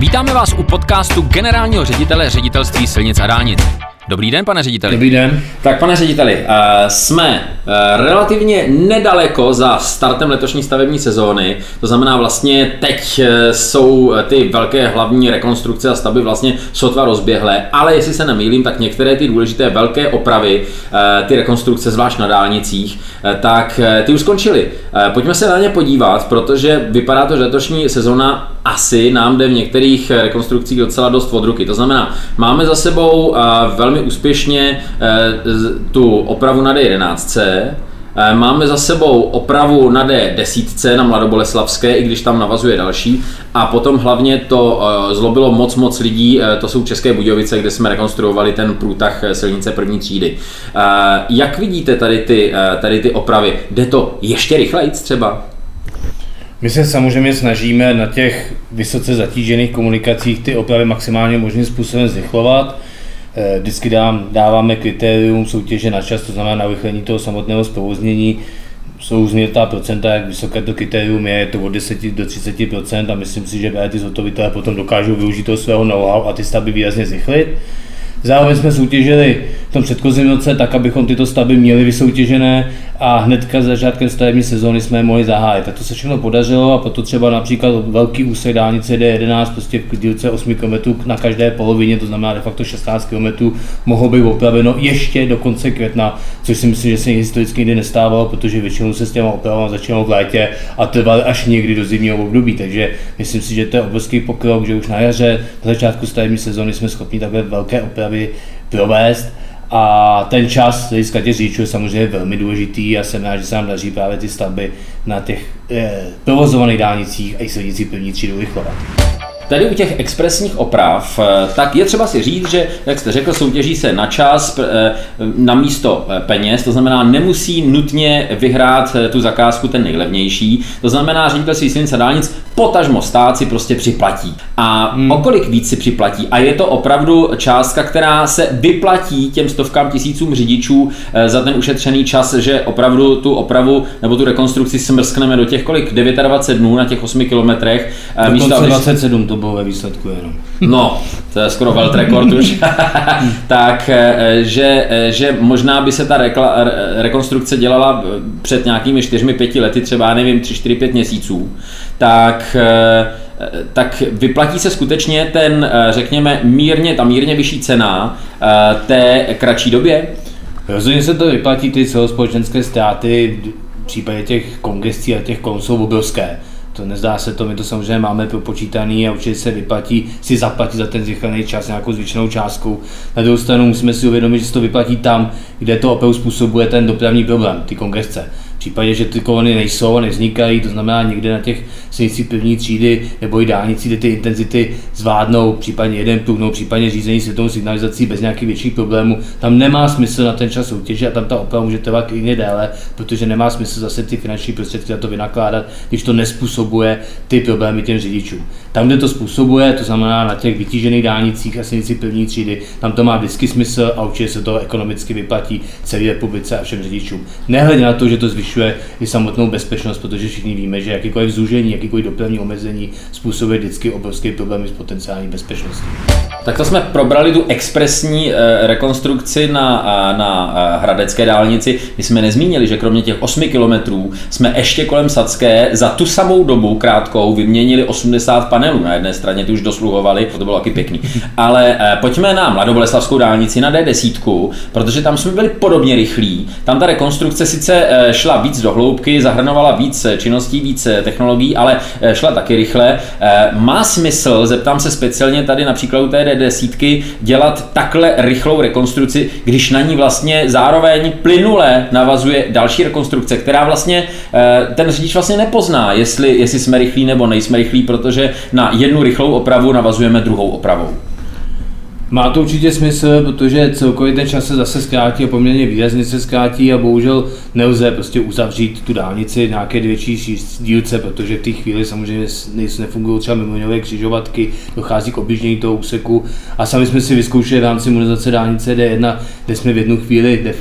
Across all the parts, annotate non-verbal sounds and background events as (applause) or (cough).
Vítáme vás u podcastu generálního ředitele ředitelství silnic a dálnic. Dobrý den, pane řediteli. Dobrý den. Tak, pane řediteli, eh, jsme eh, relativně nedaleko za startem letošní stavební sezóny. To znamená vlastně teď eh, jsou ty velké hlavní rekonstrukce a stavby vlastně sotva rozběhlé, ale jestli se nemýlím, tak některé ty důležité velké opravy, ty rekonstrukce zvlášť na dálnicích, tak ty už skončily. Pojďme se na ně podívat, protože vypadá to, že letošní sezóna asi nám jde v některých rekonstrukcích docela dost od ruky. To znamená, máme za sebou velmi velmi úspěšně eh, tu opravu na D11, eh, Máme za sebou opravu na D10 na Mladoboleslavské, i když tam navazuje další. A potom hlavně to eh, zlobilo moc, moc lidí, to jsou České Budějovice, kde jsme rekonstruovali ten průtah silnice první třídy. Jak vidíte tady ty, tady ty opravy? Jde to ještě rychleji třeba? My se samozřejmě snažíme na těch vysoce zatížených komunikacích ty opravy maximálně možným způsobem zrychlovat. Eh, vždycky dám, dáváme kritérium soutěže na čas, to znamená na vychlení toho samotného zprovoznění. Jsou změrtá procenta, jak vysoké to kritérium je, je to od 10 do 30% a myslím si, že ty zhotovitelé potom dokážou využít toho svého know-how a ty stavby výrazně zrychlit. Zároveň jsme soutěžili v tom předchozím roce tak, abychom tyto stavby měli vysoutěžené a hnedka začátkem stavební sezóny jsme je mohli zahájit. Tak to se všechno podařilo a proto třeba například velký úsek dálnice D11 prostě v dílce 8 km na každé polovině, to znamená de facto 16 km, mohlo být opraveno ještě do konce května, což si myslím, že se historicky nikdy nestávalo, protože většinou se s těma opravami začalo v létě a trvaly až někdy do zimního období. Takže myslím si, že to je obrovský pokrok, že už na jaře, na začátku stavební sezóny jsme schopni takhle velké opravy provést a ten čas z hlediska těch řidičů je samozřejmě velmi důležitý a jsem rád, že se nám daří právě ty stavby na těch eh, provozovaných dálnicích a i silnicích první třídu vychovat. Tady u těch expresních oprav, eh, tak je třeba si říct, že, jak jste řekl, soutěží se na čas, eh, na místo eh, peněz, to znamená, nemusí nutně vyhrát tu zakázku ten nejlevnější, to znamená, ředitelství silnic a dálnic potažmo stát si prostě připlatí. A hmm. o kolik víc si připlatí? A je to opravdu částka, která se vyplatí těm stovkám tisícům řidičů za ten ušetřený čas, že opravdu tu opravu nebo tu rekonstrukci smrskneme do těch kolik? 29 dnů na těch 8 kilometrech. Místo, 27 to bylo ve výsledku jenom. No, to je skoro world record už. (laughs) tak, eh, že, eh, že možná by se ta rekla, rekonstrukce dělala eh, před nějakými 4-5 lety, třeba nevím, 3-4-5 měsíců, tak tak vyplatí se skutečně ten, řekněme, mírně, ta mírně vyšší cena té kratší době? Rozhodně se to vyplatí, ty celospolečenské ztráty v případě těch kongestí a těch jsou obrovské to nezdá se to, my to samozřejmě máme propočítaný a určitě se vyplatí si zaplatit za ten zrychlený čas nějakou zvyšenou částkou. Na druhou stranu musíme si uvědomit, že se to vyplatí tam, kde to opravdu způsobuje ten dopravní problém, ty kongresce případě, že ty kolony nejsou a nevznikají, to znamená někde na těch silnicích první třídy nebo i dálnici, kde ty intenzity zvládnou, případně jeden pruhnou, případně řízení světovou signalizací bez nějakých větších problémů, tam nemá smysl na ten čas soutěže a tam ta oprava může trvat klidně déle, protože nemá smysl zase ty finanční prostředky na to vynakládat, když to nespůsobuje ty problémy těm řidičům. Tam, kde to způsobuje, to znamená na těch vytížených dálnicích a silnici první třídy, tam to má vždycky smysl a určitě se to ekonomicky vyplatí celé republice a všem řidičům. Nehledě na to, že to zvyšuje zvyšuje i samotnou bezpečnost, protože všichni víme, že jakýkoliv zúžení, jakýkoliv dopravní omezení způsobuje vždycky obrovské problémy s potenciální bezpečností. Tak to jsme probrali tu expresní eh, rekonstrukci na, eh, na eh, Hradecké dálnici. My jsme nezmínili, že kromě těch 8 kilometrů jsme ještě kolem Sadské za tu samou dobu krátkou vyměnili 80 panelů. Na jedné straně ty už dosluhovali, to bylo taky pěkný. Ale pojďme na Mladoboleslavskou dálnici na D10, protože tam jsme byli podobně rychlí. Tam ta rekonstrukce sice šla víc do hloubky, zahrnovala víc činností, víc technologií, ale eh, šla taky rychle. Eh, má smysl, zeptám se speciálně tady například u té desítky, dělat takhle rychlou rekonstrukci, když na ní vlastně zároveň plynule navazuje další rekonstrukce, která vlastně eh, ten řidič vlastně nepozná, jestli, jestli jsme rychlí nebo nejsme rychlí, protože na jednu rychlou opravu navazujeme druhou opravou. Má to určitě smysl, protože celkově ten čas se zase zkrátí a poměrně výrazně se zkrátí a bohužel nelze prostě uzavřít tu dálnici nějaké větší dílce, protože v té chvíli samozřejmě nefungují třeba mimoňové křižovatky, dochází k objíždění toho úseku a sami jsme si vyzkoušeli v rámci modernizace dálnice D1, kde jsme v jednu chvíli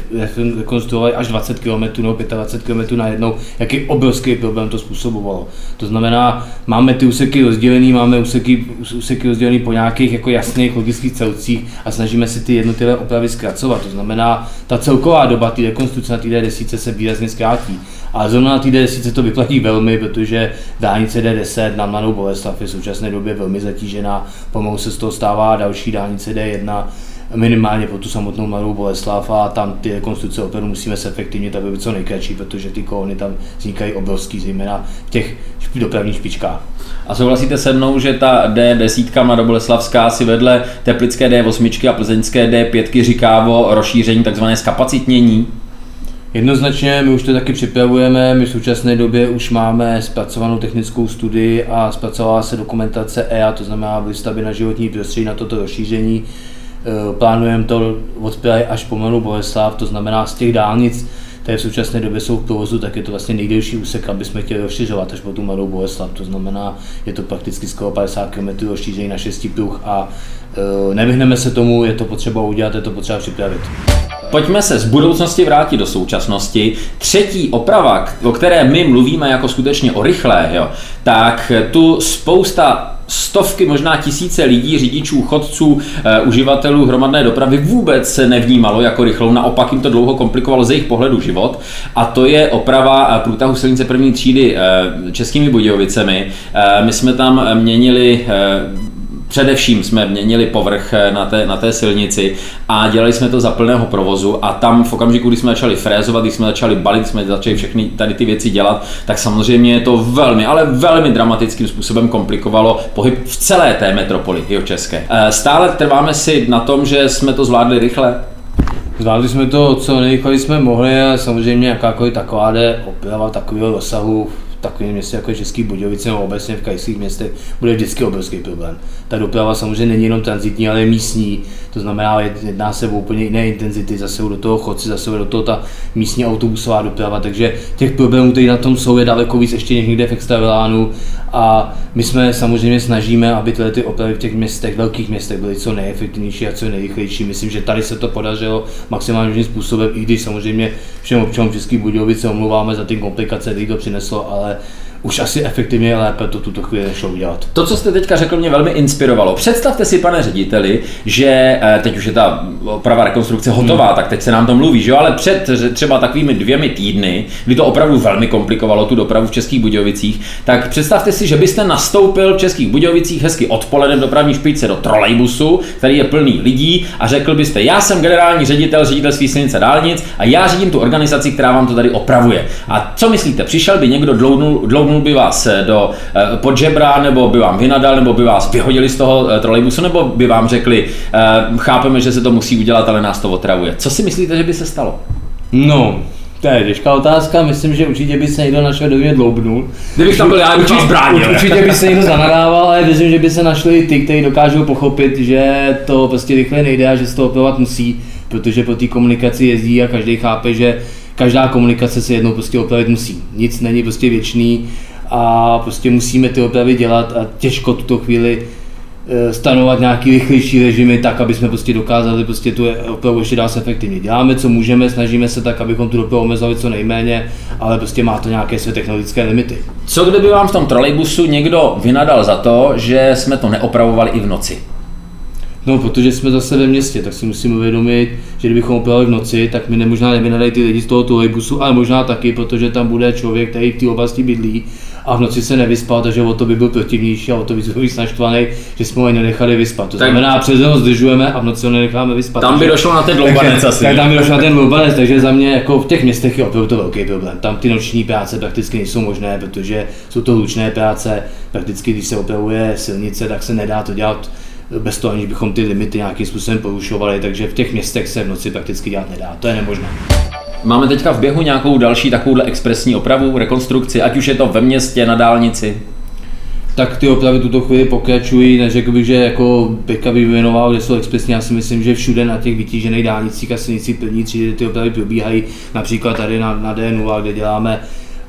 rekonstruovali až 20 km nebo 25 km na jednou, jaký obrovský problém to způsobovalo. To znamená, máme ty úseky rozdělené, máme úseky, úseky rozdělené po nějakých jako jasných logických celcích, celcích a snažíme si ty jednotlivé opravy zkracovat. To znamená, ta celková doba té rekonstrukce na té D10 se výrazně zkrátí. A zrovna na té D10 to vyplatí velmi, protože dálnice D10 na Mlanou Boleslav je v současné době velmi zatížená. Pomalu se z toho stává další dálnice D1, minimálně po tu samotnou Mladou Boleslav a tam ty rekonstrukce opravdu musíme se efektivně aby byly co nejkratší, protože ty kolony tam vznikají obrovský, zejména v těch dopravních špičkách. A souhlasíte se mnou, že ta D10 Mladoboleslavská si vedle teplické D8 a plzeňské D5 říká o rozšíření tzv. skapacitnění? Jednoznačně, my už to taky připravujeme, my v současné době už máme zpracovanou technickou studii a zpracovala se dokumentace EA, to znamená výstavby na životní prostředí na toto rozšíření. E, plánujeme to od Prahy až po Mladou Boleslav, to znamená z těch dálnic, které v současné době jsou v provozu, tak je to vlastně nejdelší úsek, aby jsme chtěli rozšiřovat až po tu Mladou Boleslav. To znamená, je to prakticky skoro 50 km rozšíření na 6 pruh a e, nevyhneme se tomu, je to potřeba udělat, je to potřeba připravit. Pojďme se z budoucnosti vrátit do současnosti. Třetí oprava, o které my mluvíme jako skutečně o rychlé, jo, tak tu spousta stovky, možná tisíce lidí, řidičů, chodců, e, uživatelů hromadné dopravy vůbec se nevnímalo jako rychlou, naopak jim to dlouho komplikovalo ze jejich pohledu život. A to je oprava eh, průtahu silnice první třídy e, Českými Budějovicemi. My jsme tam měnili Především jsme měnili povrch eh, na té, na té silnici a dělali jsme to za plného provozu a tam v okamžiku, kdy jsme začali frézovat, když jsme začali balit, jsme začali všechny tady ty věci dělat, tak samozřejmě to velmi, ale velmi dramatickým způsobem komplikovalo pohyb v celé té metropoli české. Eh, stále trváme si na tom, že jsme to zvládli rychle, Zvládli jsme to co nejrychleji jsme mohli a samozřejmě jakákoliv taková jde oprava takového rozsahu takovém městě jako Český Budějovice nebo obecně v krajských městech bude vždycky obrovský problém. Ta doprava samozřejmě není jenom transitní, ale je místní, to znamená, jedná se o úplně jiné intenzity, zase do toho chodci, zase do toho ta místní autobusová doprava, takže těch problémů, které na tom jsou, je daleko víc ještě někde v extravilánu a my jsme samozřejmě snažíme, aby tyhle ty opravy v těch městech, velkých městech byly co nejefektivnější a co nejrychlejší. Myslím, že tady se to podařilo maximálním způsobem, i když samozřejmě všem občanům České Budějovice omlouváme za ty komplikace, které to přineslo, ale uh, už asi efektivně lépe to tuto chvíli nešlo udělat. To, co jste teďka řekl, mě velmi inspirovalo. Představte si, pane řediteli, že eh, teď už je ta oprava rekonstrukce hotová, hmm. tak teď se nám to mluví, že jo? ale před třeba takovými dvěmi týdny, kdy to opravdu velmi komplikovalo tu dopravu v Českých Budějovicích, tak představte si, že byste nastoupil v Českých Budějovicích hezky odpoledne v dopravní špičce do trolejbusu, který je plný lidí a řekl byste, já jsem generální ředitel ředitelství silnice dálnic a já řídím tu organizaci, která vám to tady opravuje. A co myslíte, přišel by někdo dlounul, dlounul šoupnul by vás eh, do eh, podžebra, nebo by vám vynadal, nebo by vás vyhodili z toho eh, trolejbusu, nebo by vám řekli, chápeme, že se to musí udělat, ale nás to otravuje. Co si myslíte, že by se stalo? No, to je těžká otázka, myslím, že určitě by se někdo našel, kdo mě dloubnul. Kdybych tam byl já, bych zbránil. Určitě by se někdo zanadával, ale myslím, že by se našli ty, kteří dokážou pochopit, že to prostě rychle nejde a že se to opravovat musí, protože po té komunikaci jezdí a každý chápe, že každá komunikace se jednou prostě opravit musí. Nic není prostě věčný a prostě musíme ty opravy dělat a těžko tuto chvíli eh, stanovat nějaký rychlejší režimy tak, aby jsme prostě dokázali prostě tu opravu ještě dál efektivně. Děláme, co můžeme, snažíme se tak, abychom tu dopravu omezovali co nejméně, ale prostě má to nějaké své technologické limity. Co kdyby vám v tom trolejbusu někdo vynadal za to, že jsme to neopravovali i v noci? No, protože jsme zase ve městě, tak si musíme uvědomit, že kdybychom operovali v noci, tak mi nemožná nevynadají ty lidi z toho trolejbusu, ale možná taky, protože tam bude člověk, který v té oblasti bydlí a v noci se nevyspal, takže o to by byl protivnější a o to víc víc naštvaný, že jsme ho nenechali vyspat. To tak, znamená, přes noc zdržujeme a v noci ho nenecháme vyspat. Tam by došlo na ten dloubanec asi. Tak tam by došlo na ten dloubanec, takže za mě jako v těch městech je opravdu to velký problém. Tam ty noční práce prakticky nejsou možné, protože jsou to lučné práce. Prakticky, když se opravuje silnice, tak se nedá to dělat bez toho, aniž bychom ty limity nějakým způsobem porušovali, takže v těch městech se v noci prakticky dělat nedá. To je nemožné. Máme teďka v běhu nějakou další takovouhle expresní opravu, rekonstrukci, ať už je to ve městě, na dálnici? tak ty opravy tuto chvíli pokračují, neřekl bych, že jako Beka by věnoval, že jsou expresní, já si myslím, že všude na těch vytížených dálnicích a silnicích první třídy ty opravy probíhají, například tady na, na D0, kde děláme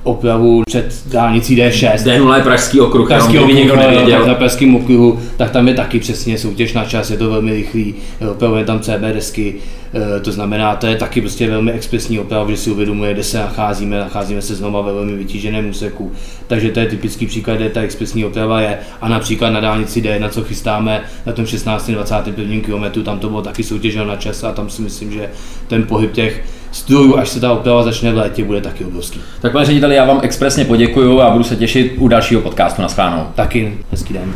opravu před dálnicí D6. D0 je Pražský okruh, Pražský okruh, někdo nevěděl. Na Pražském okruhu, tak tam je taky přesně soutěž na čas, je to velmi rychlý, opravuje tam CB desky, eh, to znamená, to je taky prostě velmi expresní oprava, že si uvědomuje, kde se nacházíme, nacházíme se znova ve velmi vytíženém úseku. Takže to je typický příklad, kde ta expresní oprava je. A například na dálnici D, na co chystáme na tom 16. 21. km, tam to bylo taky soutěž na čas a tam si myslím, že ten pohyb těch strojů, až se ta oprava začne v létě, bude taky obrovský. Tak pane řediteli, já vám expresně poděkuju a budu se těšit u dalšího podcastu na schvánou. Taky hezký den.